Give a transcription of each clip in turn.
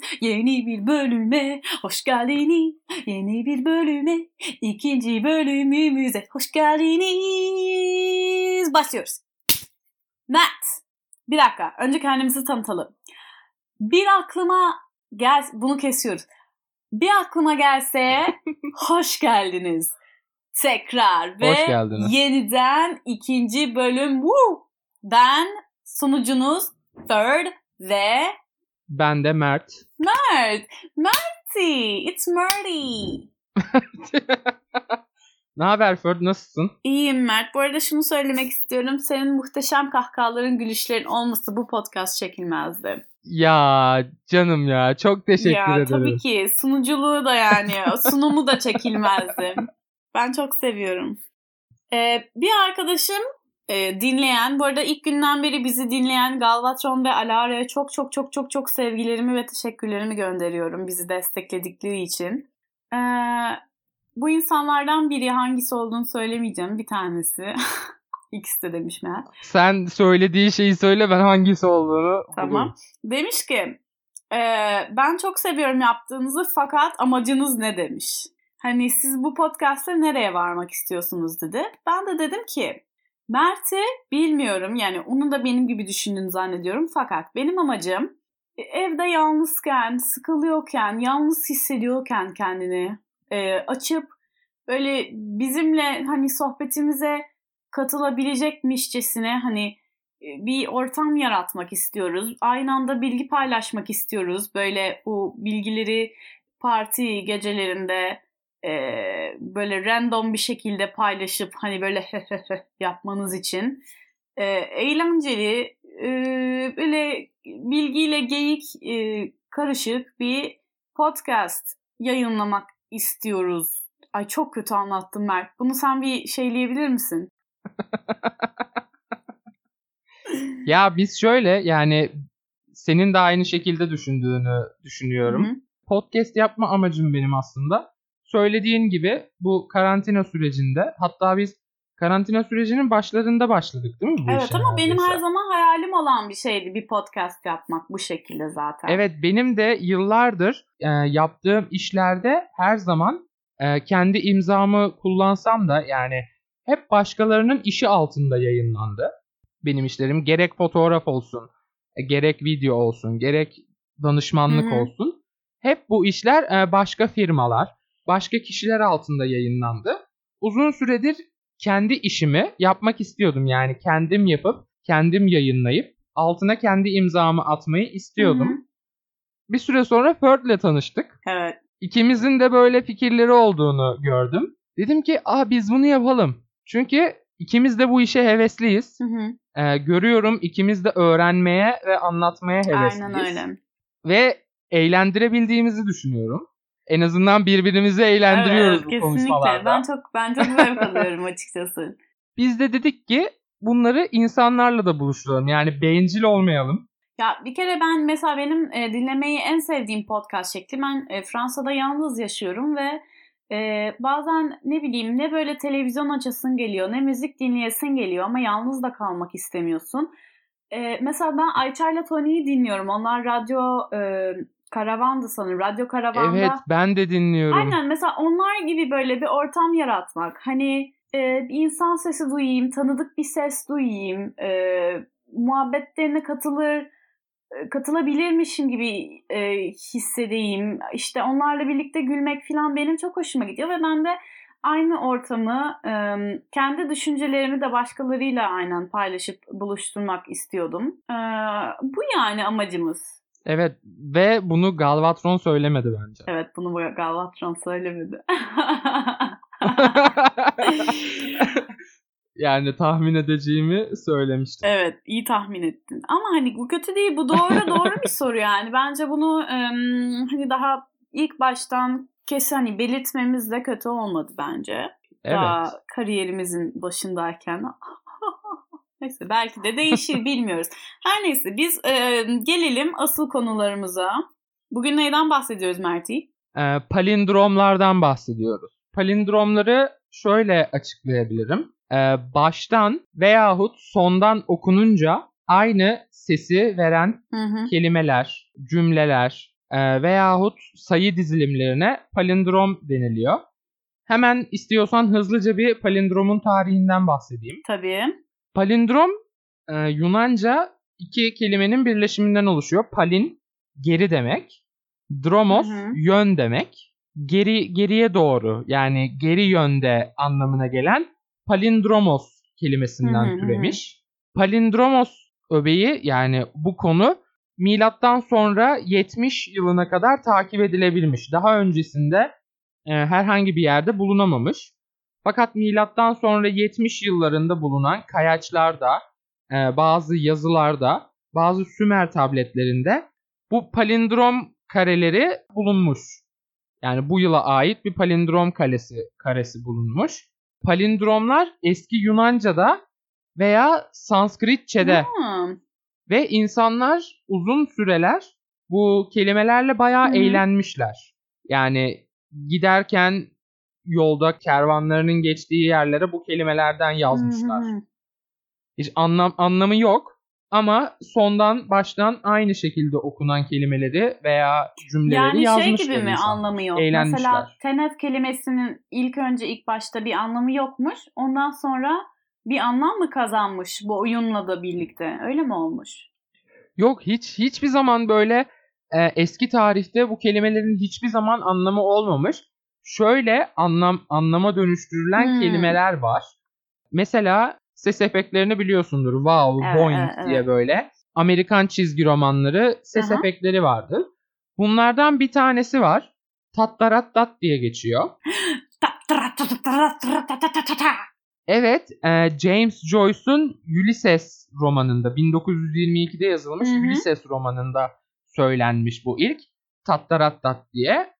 Geldiniz yeni bir bölüme. Hoş geldiniz yeni bir bölüme. İkinci bölümümüze hoş geldiniz. Başlıyoruz. Mert. Bir dakika. Önce kendimizi tanıtalım. Bir aklıma gel bunu kesiyoruz. Bir aklıma gelse hoş geldiniz. Tekrar ve Hoş geldiniz. yeniden ikinci bölüm. Woo! Ben sunucunuz Third ve Ben de Mert. Mert. Merty. It's Merty. ne haber Ferd nasılsın? İyiyim Mert. Bu arada şunu söylemek istiyorum. Senin muhteşem kahkahaların, gülüşlerin olmasa bu podcast çekilmezdi. Ya canım ya çok teşekkür ya ederim. tabii ki sunuculuğu da yani sunumu da çekilmezdi. Ben çok seviyorum. Ee, bir arkadaşım e, dinleyen, bu arada ilk günden beri bizi dinleyen Galvatron ve Alara'ya çok çok çok çok çok sevgilerimi ve teşekkürlerimi gönderiyorum bizi destekledikleri için. Ee, bu insanlardan biri hangisi olduğunu söylemeyeceğim bir tanesi. İkisi de demiş Meğer. Sen söylediği şeyi söyle ben hangisi olduğunu Tamam. bulayım. Demiş ki e, ben çok seviyorum yaptığınızı fakat amacınız ne demiş. Hani siz bu podcast'te nereye varmak istiyorsunuz dedi. Ben de dedim ki Mert'i bilmiyorum yani onu da benim gibi düşündüğünü zannediyorum fakat benim amacım e, evde yalnızken, sıkılıyorken, yalnız hissediyorken kendini e, açıp böyle bizimle hani sohbetimize katılabilecekmişçesine hani e, bir ortam yaratmak istiyoruz. Aynı anda bilgi paylaşmak istiyoruz. Böyle bu bilgileri parti gecelerinde e, böyle random bir şekilde paylaşıp hani böyle yapmanız için e, eğlenceli e, böyle bilgiyle geyik e, karışık bir podcast yayınlamak istiyoruz. Ay çok kötü anlattım Mert. Bunu sen bir şeyleyebilir misin? Ya biz şöyle yani senin de aynı şekilde düşündüğünü düşünüyorum. Hı hı. Podcast yapma amacım benim aslında. Söylediğin gibi bu karantina sürecinde hatta biz karantina sürecinin başlarında başladık değil mi bu Evet ama benim her zaman hayalim olan bir şeydi bir podcast yapmak bu şekilde zaten. Evet benim de yıllardır e, yaptığım işlerde her zaman e, kendi imzamı kullansam da yani hep başkalarının işi altında yayınlandı. Benim işlerim gerek fotoğraf olsun, e, gerek video olsun, gerek danışmanlık Hı hı. olsun. Hep bu işler e, başka firmalar, başka kişiler altında yayınlandı. Uzun süredir kendi işimi yapmak istiyordum. Yani kendim yapıp, kendim yayınlayıp altına kendi imzamı atmayı istiyordum. Hı hı. Bir süre sonra Ferd'le tanıştık. Evet. İkimizin de böyle fikirleri olduğunu gördüm. Dedim ki Aa, biz bunu yapalım. Çünkü ikimiz de bu işe hevesliyiz. Hı hı. Ee, görüyorum ikimiz de öğrenmeye ve anlatmaya hevesliyiz. Aynen öyle. Ve eğlendirebildiğimizi düşünüyorum. En azından birbirimizi eğlendiriyoruz evet, bu kesinlikle. konuşmalarda. Ben çok ben çok zevk alıyorum açıkçası. Biz de dedik ki bunları insanlarla da buluşturalım. Yani bencil olmayalım. Ya bir kere ben mesela benim e, dinlemeyi en sevdiğim podcast şekli ben e, Fransa'da yalnız yaşıyorum ve e, bazen ne bileyim ne böyle televizyon açasın geliyor ne müzik dinleyesin geliyor ama yalnız da kalmak istemiyorsun. E, mesela ben Ayça'yla Tony'yi dinliyorum. Onlar radyo e, karavandı sanırım. Radyo karavanda. Evet ben de dinliyorum. Aynen mesela onlar gibi böyle bir ortam yaratmak. Hani e, bir insan sesi duyayım, tanıdık bir ses duyayım, e, muhabbetlerine katılır, e, katılabilirmişim gibi e, hissedeyim. İşte onlarla birlikte gülmek falan benim çok hoşuma gidiyor ve ben de aynı ortamı e, kendi düşüncelerimi de başkalarıyla aynen paylaşıp buluşturmak istiyordum. E, bu yani amacımız. Evet ve bunu Galvatron söylemedi bence. Evet bunu bu Galvatron söylemedi. yani tahmin edeceğimi söylemiştim. Evet iyi tahmin ettin. Ama hani bu kötü değil. Bu doğru doğru bir soru yani. Bence bunu em, hani daha ilk baştan kesin hani belirtmemiz de kötü olmadı bence. Evet. Daha kariyerimizin başındayken. Neyse belki de değişir bilmiyoruz. Her neyse biz e, gelelim asıl konularımıza. Bugün neyden bahsediyoruz Mert'i? Ee, palindromlardan bahsediyoruz. Palindromları şöyle açıklayabilirim. Ee, baştan veyahut sondan okununca aynı sesi veren Hı hı. kelimeler, cümleler e, veyahut sayı dizilimlerine palindrom deniliyor. Hemen istiyorsan hızlıca bir palindromun tarihinden bahsedeyim. Tabii. Palindrom e, Yunanca iki kelimenin birleşiminden oluşuyor. Palin geri demek. Dromos Hı hı. yön demek. Geri geriye doğru yani geri yönde anlamına gelen palindromos kelimesinden Hı hı hı. türemiş. Palindromos öbeği yani bu konu milattan sonra 70 yılına kadar takip edilebilmiş. Daha öncesinde e, herhangi bir yerde bulunamamış. Fakat milattan sonra 70 yıllarında bulunan kayaçlarda, e, bazı yazılarda, bazı Sümer tabletlerinde bu palindrom kareleri bulunmuş. Yani bu yıla ait bir palindrom kalesi karesi bulunmuş. Palindromlar eski Yunanca'da veya Sanskritçe'de Hmm. ve insanlar uzun süreler bu kelimelerle bayağı hı. eğlenmişler. Yani giderken yolda kervanlarının geçtiği yerlere bu kelimelerden yazmışlar. Hı hı hı. Hiç anlam anlamı yok ama sondan baştan aynı şekilde okunan kelimeleri veya cümleleri Yani şey yazmışlar gibi mi insanlar. anlamı yok? Eğlenmişler. Mesela tenef kelimesinin ilk önce ilk başta bir anlamı yokmuş. Ondan sonra bir anlam mı kazanmış bu oyunla da birlikte? Öyle mi olmuş? Yok hiç hiçbir zaman böyle e, eski tarihte bu kelimelerin hiçbir zaman anlamı olmamış şöyle anlam anlama dönüştürülen hmm. kelimeler var. Mesela ses efektlerini biliyorsundur. Wow, evet, boing evet, diye böyle. Amerikan çizgi romanları ses Aha. efektleri vardır. Bunlardan bir tanesi var. Tattarattat diye geçiyor. evet, e, James Joyce'un Ulysses romanında 1922'de yazılmış Hı-hı. Ulysses romanında söylenmiş bu ilk tattarattat diye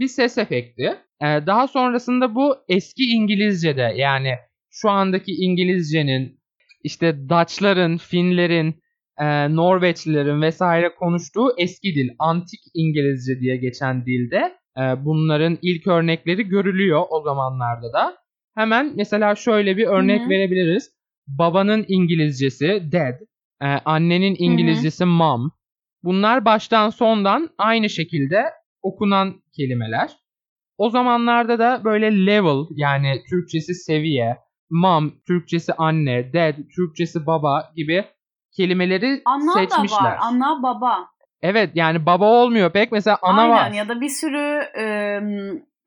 bir ses efekti. E, daha sonrasında bu eski İngilizce'de yani şu andaki İngilizcenin işte Dutch'ların, Finlerin, e, Norveçlilerin vesaire konuştuğu eski dil, antik İngilizce diye geçen dilde e, bunların ilk örnekleri görülüyor o zamanlarda da. Hemen mesela şöyle bir örnek Hı hı. verebiliriz. Babanın İngilizcesi dad, e, annenin İngilizcesi mom. Bunlar baştan sondan aynı şekilde okunan kelimeler. O zamanlarda da böyle level yani Türkçesi seviye, mom Türkçesi anne, dad Türkçesi baba gibi kelimeleri Ana seçmişler. da var. Ana baba. Evet yani baba olmuyor pek mesela ana Aynen var. ya da bir sürü e,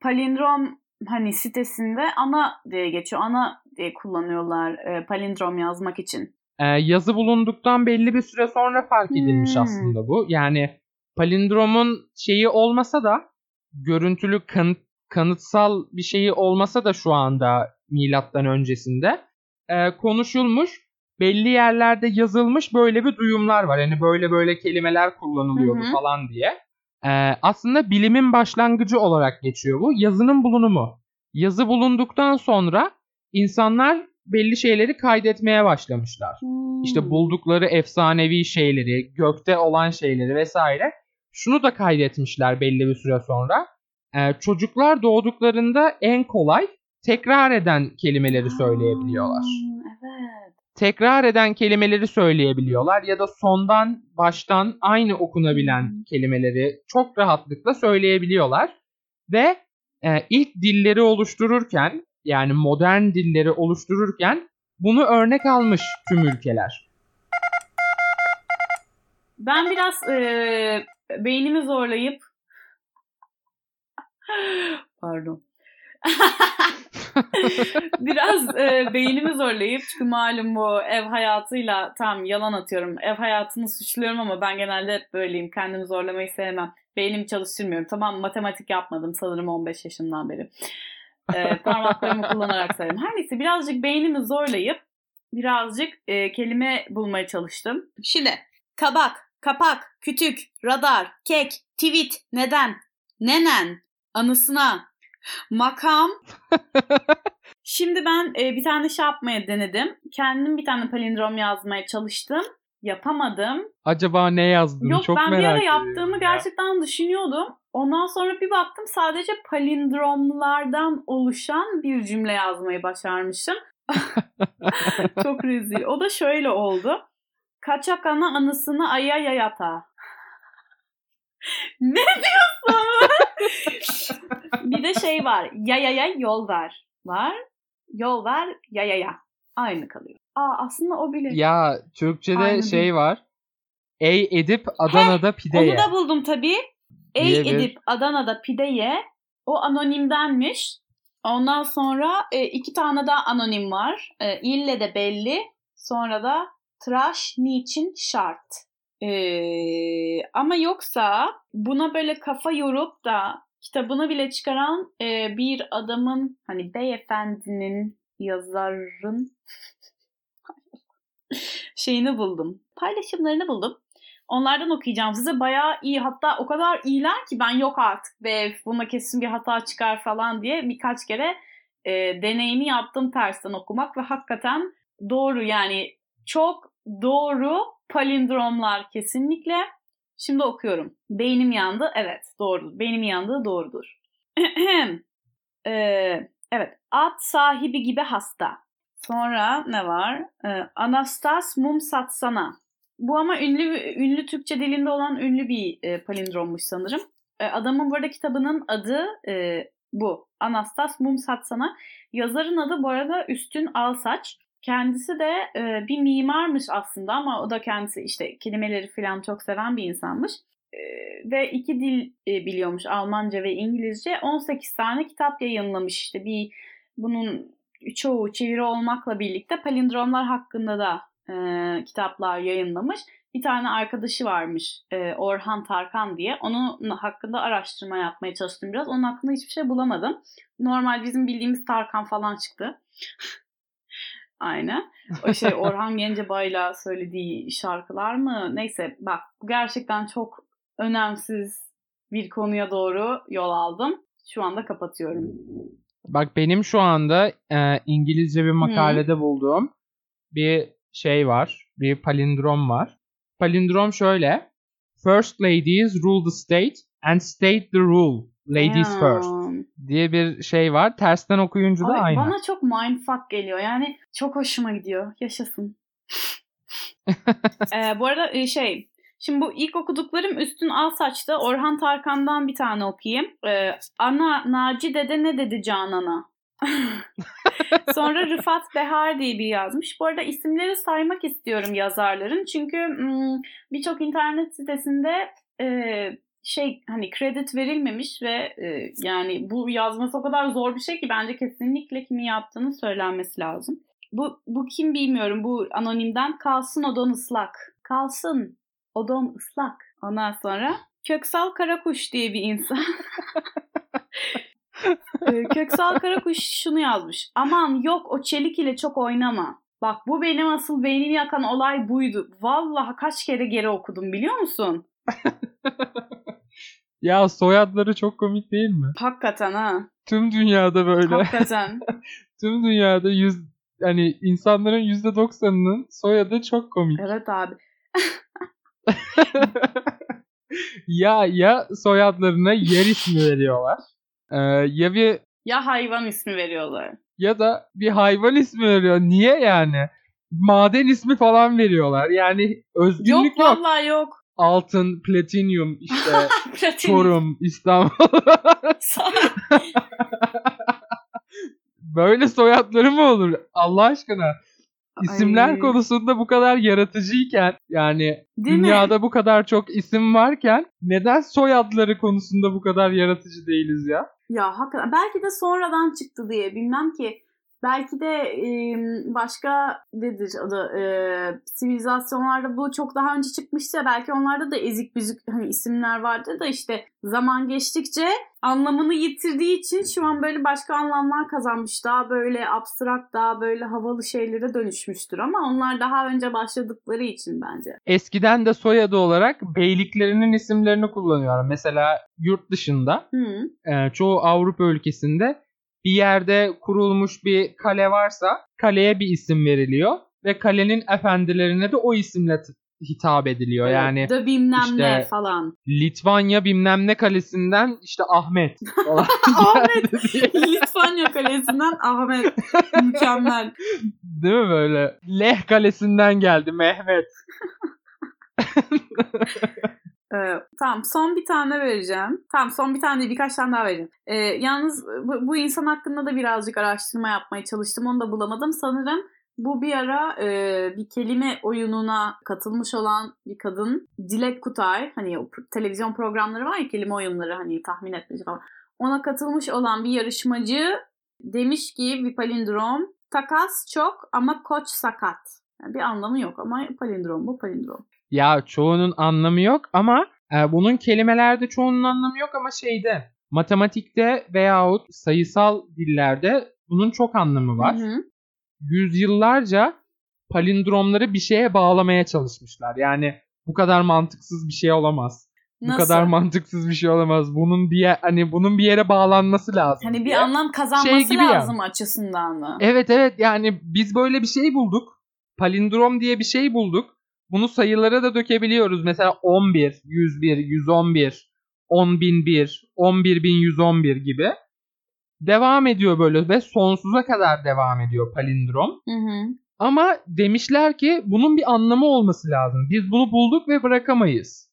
palindrom hani sitesinde ana diye geçiyor. Ana diye kullanıyorlar e, palindrom yazmak için. Ee, yazı bulunduktan belli bir süre sonra fark edilmiş Hmm. aslında bu. Yani palindromun şeyi olmasa da görüntülü kanıt, kanıtsal bir şeyi olmasa da şu anda milattan öncesinde e, konuşulmuş belli yerlerde yazılmış böyle bir duyumlar var. Yani böyle böyle kelimeler kullanılıyordu Hı hı. falan diye. Ee, aslında bilimin başlangıcı olarak geçiyor bu. Yazının bulunumu. Yazı bulunduktan sonra insanlar belli şeyleri kaydetmeye başlamışlar. İşte Hmm. buldukları efsanevi şeyleri, gökte olan şeyleri vesaire. Şunu da kaydetmişler belli bir süre sonra. Ee, çocuklar doğduklarında en kolay tekrar eden kelimeleri söyleyebiliyorlar. Evet. Tekrar eden kelimeleri söyleyebiliyorlar ya da sondan baştan aynı okunabilen Hmm. kelimeleri çok rahatlıkla söyleyebiliyorlar. Ve e, ilk dilleri oluştururken yani modern dilleri oluştururken bunu örnek almış tüm ülkeler. Ben biraz e, beynimi zorlayıp pardon. biraz e, beynimi zorlayıp çünkü malum bu ev hayatıyla tam yalan atıyorum. Ev hayatını suçluyorum ama ben genelde hep böyleyim. Kendimi zorlamayı sevmem. Beynimi çalıştırmıyorum. Tamam matematik yapmadım sanırım 15 yaşımdan beri. E, parmaklarımı kullanarak sayarım. Her neyse birazcık beynimi zorlayıp birazcık e, kelime bulmaya çalıştım. Şimdi kabak, kapak, kütük, radar, kek, tweet, neden, nenen, anısına, makam. Şimdi ben e, bir tane şey yapmaya denedim. Kendim bir tane palindrom yazmaya çalıştım. Yapamadım. Acaba ne yazdın? Yok Çok ben bir merak ara ediyorum yaptığımı ya. gerçekten düşünüyordum. Ondan sonra bir baktım sadece palindromlardan oluşan bir cümle yazmayı başarmışım. Çok rezil. O da şöyle oldu. Kaçak ana anısını aya yayata. ne diyorsun? bir de şey var. Ya ya ya yol ver. Var. Yol ver ya ya ya. Aynı kalıyor. Aa aslında o bile. Ya Türkçe'de Aynı şey değil. var. Ey Edip Adana'da pide Onu ye. da buldum tabii. Ey diye bir- Edip Adana'da pide ye. O anonimdenmiş. Ondan sonra e, iki tane daha anonim var. E, ille de belli. Sonra da tıraş niçin şart. E, ama yoksa buna böyle kafa yorup da kitabını bile çıkaran e, bir adamın hani beyefendinin yazarın şeyini buldum. Paylaşımlarını buldum. Onlardan okuyacağım size. Bayağı iyi. Hatta o kadar iyiler ki ben yok artık be buna kesin bir hata çıkar falan diye birkaç kere e, deneyimi yaptım tersten okumak ve hakikaten doğru yani çok doğru palindromlar kesinlikle. Şimdi okuyorum. Beynim yandı. Evet doğru. Beynim yandığı doğrudur. Ee, evet. At sahibi gibi hasta. Sonra ne var? Ee, Anastas mum satsana. Bu ama ünlü ünlü Türkçe dilinde olan ünlü bir e, palindrommuş sanırım. E, adamın burada kitabının adı e, bu. Anastas mum satsana. Yazarın adı bu arada Üstün Alsaç. Kendisi de e, bir mimarmış aslında ama o da kendisi işte kelimeleri falan çok seven bir insanmış. E, ve iki dil e, biliyormuş Almanca ve İngilizce. 18 tane kitap yayınlamış işte bir bunun çoğu çeviri olmakla birlikte palindromlar hakkında da e, kitaplar yayınlamış. Bir tane arkadaşı varmış e, Orhan Tarkan diye. Onun hakkında araştırma yapmaya çalıştım biraz. Onun hakkında hiçbir şey bulamadım. Normal bizim bildiğimiz Tarkan falan çıktı. Aynı. O şey Orhan Gencebay'la söylediği şarkılar mı? Neyse bak bu gerçekten çok önemsiz bir konuya doğru yol aldım. Şu anda kapatıyorum. Bak benim şu anda e, İngilizce bir makalede bulduğum bir şey var. Bir palindrom var. Palindrom şöyle. First ladies rule the state and state the rule. Ladies Ya. first diye bir şey var. Tersten okuyunca da Ay, aynı. Bana çok mindfuck geliyor. Yani çok hoşuma gidiyor. Yaşasın. Ee, bu arada e, şey Şimdi bu ilk okuduklarım Üstün Alsaç'ta Orhan Tarkan'dan bir tane okuyayım. Ee, Ana Naci Dede ne dedi Canan'a? Sonra Rıfat Behar diye bir yazmış. Bu arada isimleri saymak istiyorum yazarların. Çünkü hmm, birçok internet sitesinde e, şey hani kredi verilmemiş ve e, yani bu yazması o kadar zor bir şey ki bence kesinlikle kimin yaptığını söylenmesi lazım. Bu, bu kim bilmiyorum. Bu anonimden kalsın odon ıslak. Kalsın odon ıslak. Ondan sonra Köksal Karakuş diye bir insan. Ee, Köksal Karakuş şunu yazmış. Aman yok o çelik ile çok oynama. Bak bu benim asıl beynimi yakan olay buydu. Vallahi kaç kere geri okudum biliyor musun? Ya soyadları çok komik değil mi? Hakikaten ha. Tüm dünyada böyle. Hakikaten. Tüm dünyada yüz hani insanların yüzde doksanının soyadı çok komik. evet abi. ya ya soyadlarına yer ismi veriyorlar. Ee, ya bir Ya hayvan ismi veriyorlar. ya da bir hayvan ismi veriyor. Niye yani? Maden ismi falan veriyorlar. Yani özgünlük Yok yok. vallahi yok. Altın, platinyum, işte. Çorum, İstanbul. Böyle soyadları mı olur? Allah aşkına. İsimler Ay. konusunda bu kadar yaratıcıyken yani Değil mi? dünyada bu kadar çok isim varken neden soyadları konusunda bu kadar yaratıcı değiliz ya? Ya hakikaten belki de sonradan çıktı diye bilmem ki. Belki de e, başka nedir adı e, sivilizasyonlarda bu çok daha önce çıkmıştı belki onlarda da ezik büzük hani isimler vardı da işte zaman geçtikçe anlamını yitirdiği için şu an böyle başka anlamlar kazanmış. Daha böyle abstrakt daha böyle havalı şeylere dönüşmüştür ama onlar daha önce başladıkları için bence. Eskiden de soyadı olarak beyliklerinin isimlerini kullanıyorlar. Mesela yurt dışında Hı. e, çoğu Avrupa ülkesinde bir yerde kurulmuş bir kale varsa kaleye bir isim veriliyor ve kalenin efendilerine de o isimle hitap ediliyor. Yani da bilmem işte- ne falan. Litvanya bilmem ne kalesinden işte Ahmet. Ahmet. Litvanya Kalesi'nden Ahmet. Mükemmel. Değil mi böyle? Leh kalesinden geldi Mehmet. Ee, tamam son bir tane vereceğim. Tamam son bir tane değil birkaç tane daha vereceğim. Ee, yalnız bu, bu insan hakkında da birazcık araştırma yapmaya çalıştım. Onu da bulamadım. Sanırım bu bir ara e, bir kelime oyununa katılmış olan bir kadın. Dilek Kutay. Hani o televizyon programları var ya kelime oyunları hani tahmin etmeci falan. Ona katılmış olan bir yarışmacı demiş ki bir palindrom. Takas çok ama koç sakat. Yani bir anlamı yok ama palindrom bu palindrom. Ya çoğunun anlamı yok ama e, bunun kelimelerde çoğunun anlamı yok ama şeyde matematikte veyahut sayısal dillerde bunun çok anlamı var. Hı hı. Yüzyıllarca palindromları bir şeye bağlamaya çalışmışlar. Yani bu kadar mantıksız bir şey olamaz. Bu Nasıl? kadar mantıksız bir şey olamaz. Bunun bir yer, hani bunun bir yere bağlanması lazım. Hani bir diye. anlam kazanması Şey gibi lazım açısından mı? Evet evet yani biz böyle bir şey bulduk. Palindrom diye bir şey bulduk. Bunu sayılara da dökebiliyoruz. Mesela 11, 101, 111, 10.001, 11.111 gibi. Devam ediyor böyle ve sonsuza kadar devam ediyor palindrom. Hı hı. Ama demişler ki bunun bir anlamı olması lazım. Biz bunu bulduk ve bırakamayız.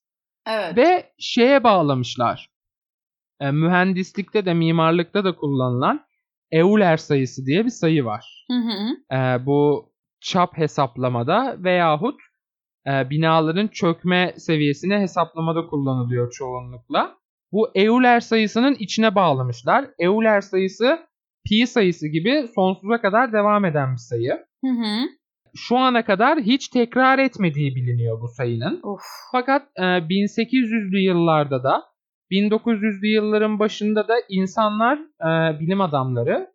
Evet. Ve şeye bağlamışlar. E, mühendislikte de mimarlıkta da kullanılan Euler sayısı diye bir sayı var. Hı hı. E, bu çap hesaplamada veyahut e, binaların çökme seviyesini hesaplamada kullanılıyor çoğunlukla. Bu Euler sayısının içine bağlamışlar. Euler sayısı pi sayısı gibi sonsuza kadar devam eden bir sayı. Hı hı. Şu ana kadar hiç tekrar etmediği biliniyor bu sayının. Of. Fakat e, 1800'lü yıllarda da 1900'lü yılların başında da insanlar, e, bilim adamları,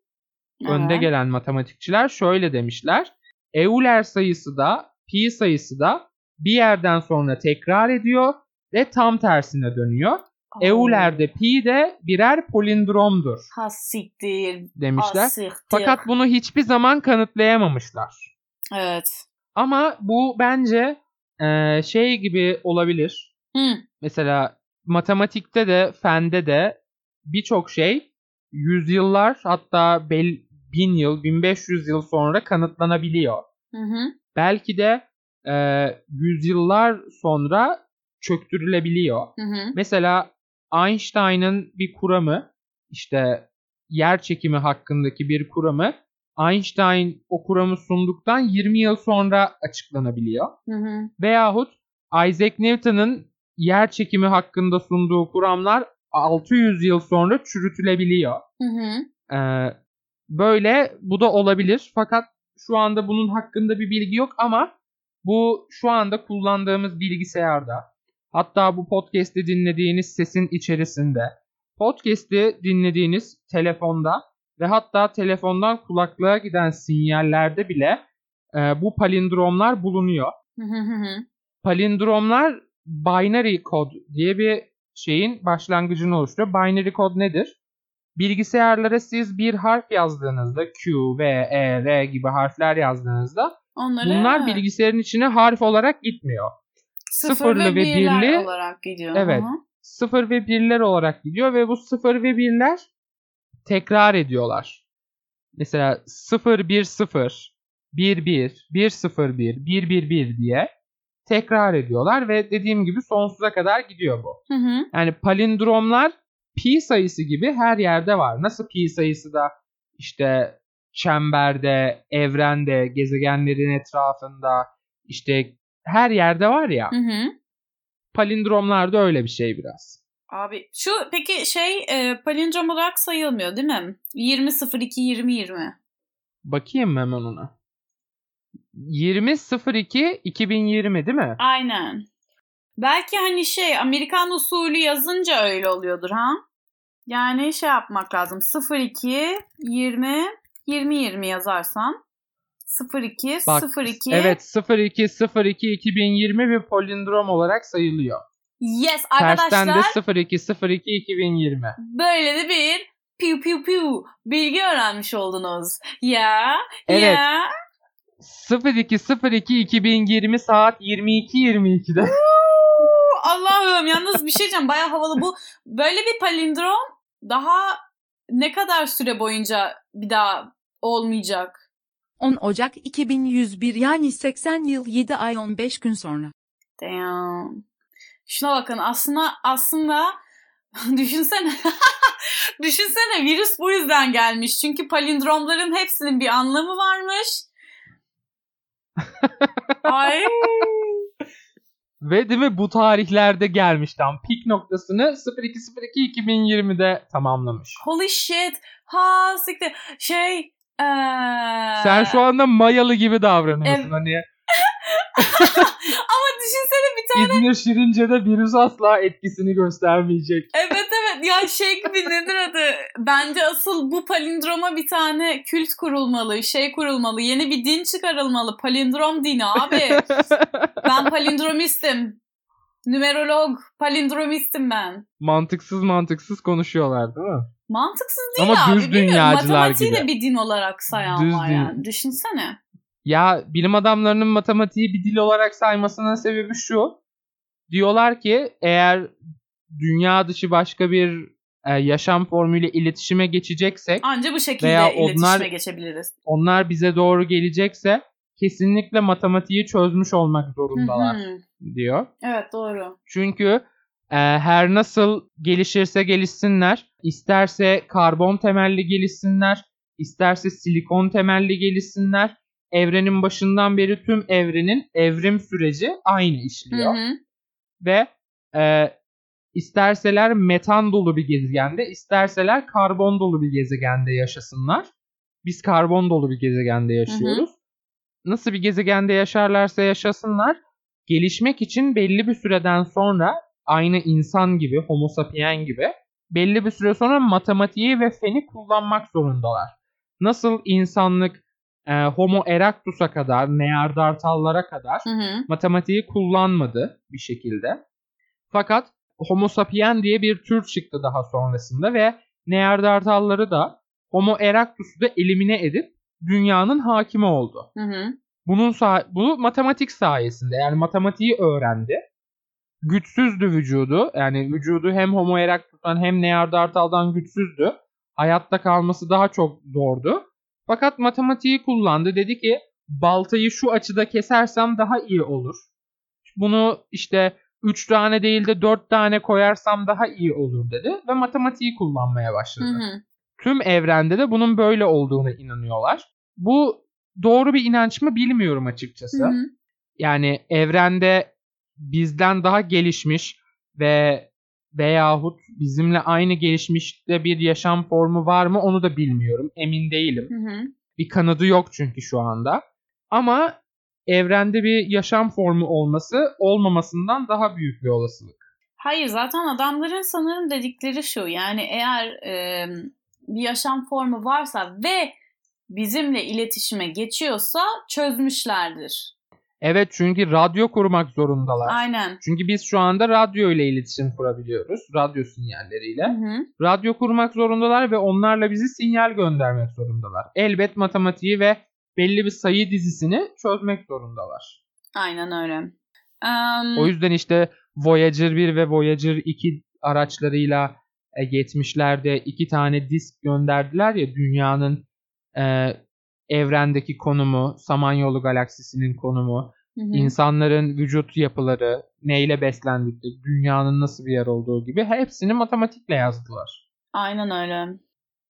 önde Evet. gelen matematikçiler şöyle demişler. Euler sayısı da pi sayısı da bir yerden sonra tekrar ediyor ve tam tersine dönüyor. Euler de pi de birer polindromdur Ha siktir. demişler. Ha siktir. Fakat bunu hiçbir zaman kanıtlayamamışlar. Evet. Ama bu bence e, şey gibi olabilir. Hı. Mesela matematikte de fende de birçok şey yüzyıllar hatta bel, bin yıl, 1500 yıl sonra kanıtlanabiliyor. Hı hı. Belki de e, yüzyıllar sonra çöktürülebiliyor. Hı hı. Mesela Einstein'ın bir kuramı işte yer çekimi hakkındaki bir kuramı Einstein o kuramı sunduktan 20 yıl sonra açıklanabiliyor. Hı hı. Veyahut Isaac Newton'ın yer çekimi hakkında sunduğu kuramlar 600 yıl sonra çürütülebiliyor. Hı hı. Ee, böyle bu da olabilir. Fakat şu anda bunun hakkında bir bilgi yok ama bu şu anda kullandığımız bilgisayarda hatta bu podcast'i dinlediğiniz sesin içerisinde podcast'i dinlediğiniz telefonda ve hatta telefondan kulaklığa giden sinyallerde bile e, bu palindromlar bulunuyor. Palindromlar binary kod diye bir şeyin başlangıcını oluşturuyor. Binary kod nedir? Bilgisayarlara siz bir harf yazdığınızda Q, V, E, R gibi harfler yazdığınızda Onları bunlar evet. bilgisayarın içine harf olarak gitmiyor. sıfır sıfırlı ve ve birler birli- olarak gidiyor. Evet. Hı. Sıfır ve birler olarak gidiyor ve bu sıfır ve birler tekrar ediyorlar. Mesela 0 1 0 1 1 1 0 1 1 1 1 diye tekrar ediyorlar ve dediğim gibi sonsuza kadar gidiyor bu. Hı hı. Yani palindromlar pi sayısı gibi her yerde var. Nasıl pi sayısı da işte çemberde, evrende, gezegenlerin etrafında işte her yerde var ya. Hı hı. Palindromlar da öyle bir şey biraz. Abi şu peki şey e, palindrom olarak sayılmıyor değil mi? 20 02 20 20. Bakayım hemen ona. 20.02 2020 değil mi? Aynen. Belki hani şey Amerikan usulü yazınca öyle oluyordur ha? Yani şey yapmak lazım. 02 20 20 20 yazarsan 02 Bak, 02 Evet 02 02 2020 bir palindrom olarak sayılıyor. Yes Tersten arkadaşlar de 02 02 2020. böyle de bir piu piu piu bilgi öğrenmiş oldunuz. Ya Evet. ya 02 02 2020 saat 22 22'de. Uuu, Allah'ım yalnız bir şey diyeceğim baya havalı bu. Böyle bir palindrom daha ne kadar süre boyunca bir daha olmayacak? 10 Ocak 2101 yani 80 yıl 7 ay 15 gün sonra. Damn. Şuna bakın aslında aslında düşünsene düşünsene virüs bu yüzden gelmiş. Çünkü palindromların hepsinin bir anlamı varmış. Ay. Ve değil mi bu tarihlerde gelmiş tam pik noktasını 0202-2020'de tamamlamış. Holy shit. Ha siktir. Şey ee... Sen şu anda mayalı gibi davranıyorsun Evet. hani. Ama düşünsene bir tane İzmir Şirince'de virüs asla etkisini göstermeyecek. Evet evet ya şey gibi nedir adı? Bence asıl bu palindroma bir tane kült kurulmalı, şey kurulmalı, yeni bir din çıkarılmalı. Palindrom dini abi. Ben palindromistim. Numerolog, palindromistim ben. mantıksız mantıksız konuşuyorlar değil mi? Mantıksız değil Ama abi. düz dünyacılar Matematiği gibi. de bir din olarak sayan Düz var yani. Düşünsene. Ya bilim adamlarının matematiği bir dil olarak saymasının sebebi şu. Diyorlar ki eğer dünya dışı başka bir e, yaşam formuyla iletişime geçeceksek Anca bu şekilde Veya iletişime onlar- geçebiliriz. onlar bize doğru gelecekse kesinlikle matematiği çözmüş olmak zorundalar diyor. Evet doğru. Çünkü e, her nasıl gelişirse gelişsinler, isterse karbon temelli gelişsinler, isterse silikon temelli gelişsinler, evrenin başından beri tüm evrenin evrim süreci aynı Hı işliyor. hı. Ve e, isterseler metan dolu bir gezegende, isterseler karbon dolu bir gezegende yaşasınlar. Biz karbon dolu bir gezegende yaşıyoruz. Nasıl bir gezegende yaşarlarsa yaşasınlar, gelişmek için belli bir süreden sonra aynı insan gibi, homo sapien gibi belli bir süre sonra matematiği ve feni kullanmak zorundalar. Nasıl insanlık e, homo erectus'a kadar, neandertallara kadar Hı hı. matematiği kullanmadı bir şekilde. Fakat Homo sapien diye bir tür çıktı daha sonrasında ve Neandertalları da Homo erectus'u da elimine edip dünyanın hakimi oldu. Hı hı. Bunun sa- bu matematik sayesinde yani matematiği öğrendi. Güçsüzdü vücudu. Yani vücudu hem Homo erectus'tan hem Neandertal'dan güçsüzdü. Hayatta kalması daha çok zordu. Fakat matematiği kullandı. Dedi ki baltayı şu açıda kesersem daha iyi olur. Bunu işte 3 tane değil de 4 tane koyarsam daha iyi olur dedi ve matematiği kullanmaya başladı. Hı hı. Tüm evrende de bunun böyle olduğuna inanıyorlar. Bu doğru bir inanç mı bilmiyorum açıkçası. Hı hı. Yani evrende bizden daha gelişmiş ve veyahut bizimle aynı gelişmişte bir yaşam formu var mı onu da bilmiyorum. Emin değilim. Hı hı. Bir kanadı yok çünkü şu anda. Ama evrende bir yaşam formu olması olmamasından daha büyük bir olasılık. Hayır zaten adamların sanırım dedikleri şu yani eğer e, bir yaşam formu varsa ve bizimle iletişime geçiyorsa çözmüşlerdir. Evet çünkü radyo kurmak zorundalar. Aynen. Çünkü biz şu anda radyo ile iletişim kurabiliyoruz. Radyo sinyalleriyle. Hı hı. Radyo kurmak zorundalar ve onlarla bizi sinyal göndermek zorundalar. Elbet matematiği ve belli bir sayı dizisini çözmek zorundalar. Aynen öyle. Em, O yüzden işte Voyager 1 ve Voyager 2 araçlarıyla e, 70'lerde iki tane disk gönderdiler ya dünyanın e, evrendeki konumu, Samanyolu galaksisinin konumu, hı hı. insanların vücut yapıları, neyle beslendikleri, dünyanın nasıl bir yer olduğu gibi hepsini matematikle yazdılar. Aynen öyle.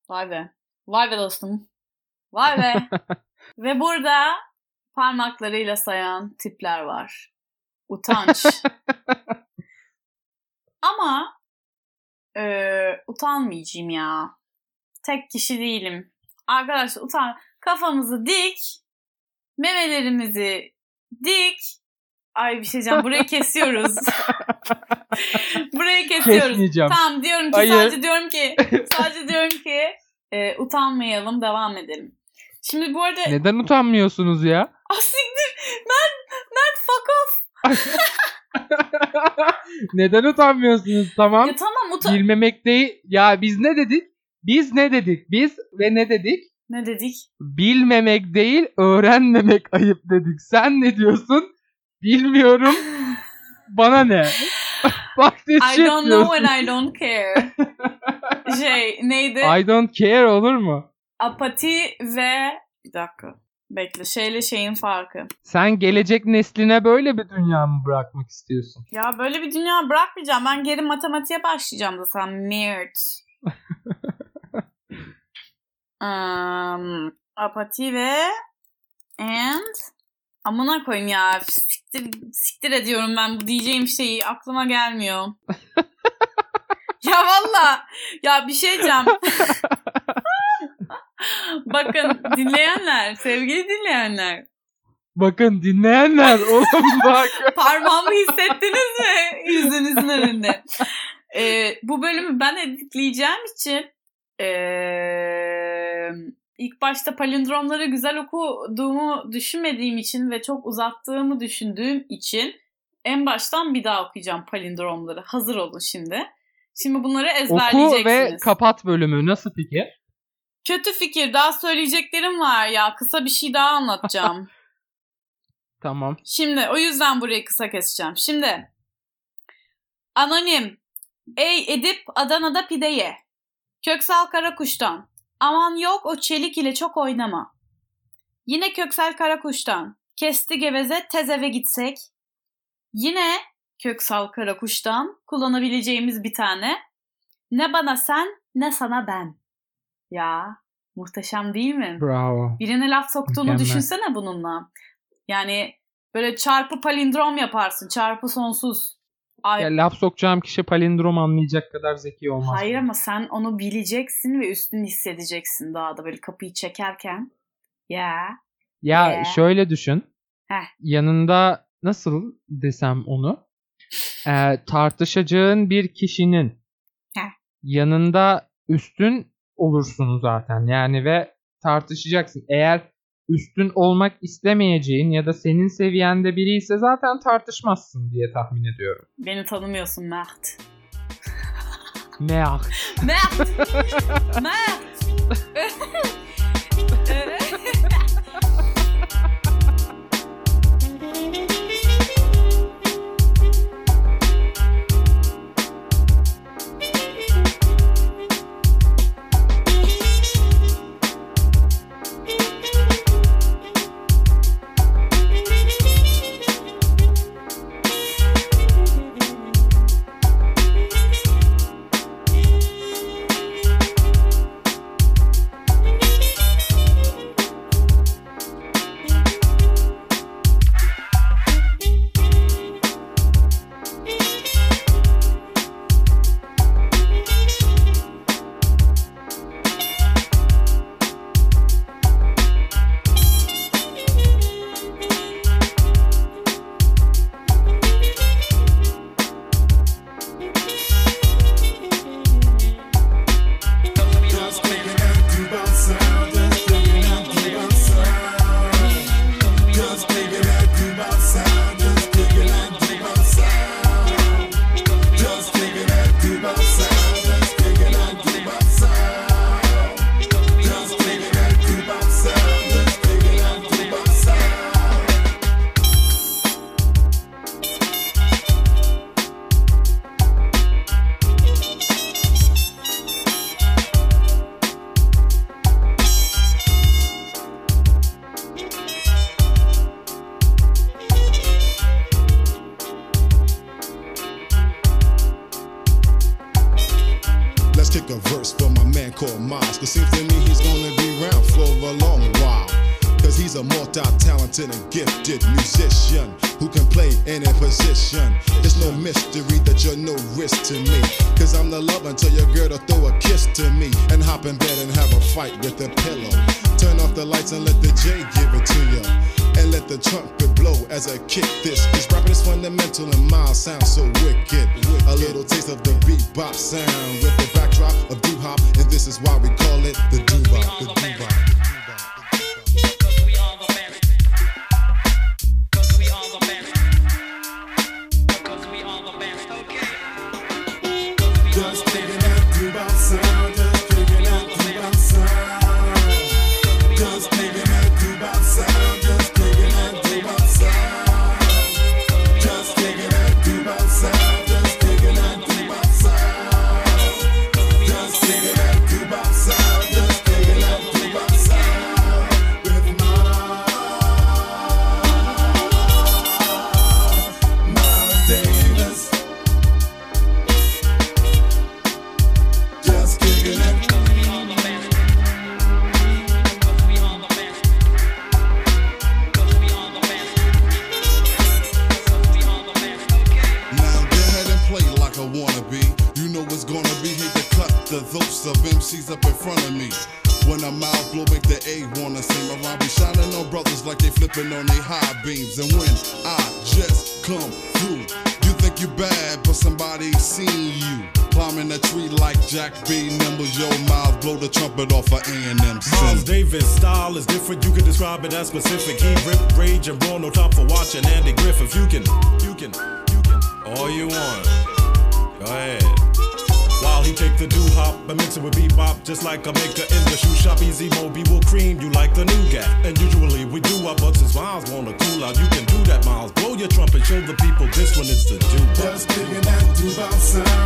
Vay be. Vay be dostum. Vay be. Ve burada parmaklarıyla sayan tipler var. Utanç. Ama eee, utanmayacağım ya. Tek kişi değilim. Arkadaşlar utan. Kafamızı dik. Memelerimizi dik. Ay bir şey diyeceğim. Burayı kesiyoruz. Burayı kesiyoruz. Kesmeyeceğim. Tamam diyorum ki Hayır. sadece diyorum ki sadece diyorum ki e, utanmayalım devam edelim. Şimdi bu arada Neden utanmıyorsunuz ya? Ah, siktir ben ben fuck off. Neden utanmıyorsunuz? Tamam. Ya tamam utan. Bilmemek değil. Ya biz ne dedik? Biz ne dedik? Biz ve ne dedik? Ne dedik? Bilmemek değil, öğrenmemek ayıp dedik. Sen ne diyorsun? Bilmiyorum. Bana ne? Bak this I shit don't know diyorsun. when I don't care. Şey neydi? I don't care olur mu? Apati ve bir dakika. Bekle şeyle şeyin farkı. Sen gelecek nesline böyle bir dünya mı bırakmak istiyorsun? Ya böyle bir dünya bırakmayacağım. Ben geri matematiğe başlayacağım da sen Mirt. Um, apati ve and amına koyayım ya siktir, siktir ediyorum ben bu diyeceğim şeyi aklıma gelmiyor. ya valla ya bir şey diyeceğim. Bakın dinleyenler, sevgili dinleyenler. Bakın dinleyenler oğlum bak. Parmağımı hissettiniz mi yüzünüzün önünde? Ee, bu bölümü ben editleyeceğim için ee, ilk başta palindromları güzel okuduğumu düşünmediğim için ve çok uzattığımı düşündüğüm için en baştan bir daha okuyacağım palindromları. Hazır olun şimdi. Şimdi bunları ezberleyeceksiniz. Oku ve kapat bölümü. Nasıl fikir? Kötü fikir. Daha söyleyeceklerim var ya. Kısa bir şey daha anlatacağım. tamam. Şimdi o yüzden burayı kısa keseceğim. Şimdi anonim. Ey Edip Adana'da pide ye. Köksal Karakuş'tan. Aman yok o çelik ile çok oynama. Yine Köksal Karakuş'tan. Kesti geveze tez eve gitsek. Yine Köksal Karakuş'tan kullanabileceğimiz bir tane. Ne bana sen ne sana ben. Ya muhteşem değil mi? Bravo. Birine laf soktuğunu Mükemmel. düşünsene bununla. Yani böyle çarpı palindrom yaparsın. Çarpı sonsuz. Ay, Ya laf sokacağım kişi palindrom anlayacak kadar zeki olmaz. hayır ama sen onu bileceksin ve üstünü hissedeceksin daha da böyle kapıyı çekerken. Ya. Ya Ee? şöyle düşün. Heh. Yanında nasıl desem onu? Ee, tartışacağın bir kişinin Heh. yanında üstün olursun zaten. Yani ve tartışacaksın. Eğer üstün olmak istemeyeceğin ya da senin seviyende biri ise zaten tartışmazsın diye tahmin ediyorum. Beni tanımıyorsun Mert. Meah. Mert! Mert! no that you're no risk to me. Cause I'm the love until your girl to throw a kiss to me and hop in bed and have a fight with the pillow. Turn off the lights and let the J give it to you. And let the trumpet blow as I kick this. This rapping is fundamental and mild sounds so wicked. A little taste of the bebop sound with the backdrop of doo hop, and this is why we call it the doo bop. The doo bop. Flipping on they high beams. And when I just come through, you think you bad, but somebody seen you. Climbing a tree like Jack B. Nimble, your mouth, blow the trumpet off of A&M Miles Davis style is different. You can describe it as specific. He rip, rage, and raw. No time for watching Andy Griffith. You can, you can, you can. All you want. Go ahead. He take the doo hop and mix it with bebop, just like a maker in the shoe shop. Easy Moby will cream you like the nougat. And usually we do our but since Miles wanna cool out, you can do that, Miles. Blow your trumpet, show the people this one is the do. Just kicking that doo-bop sound,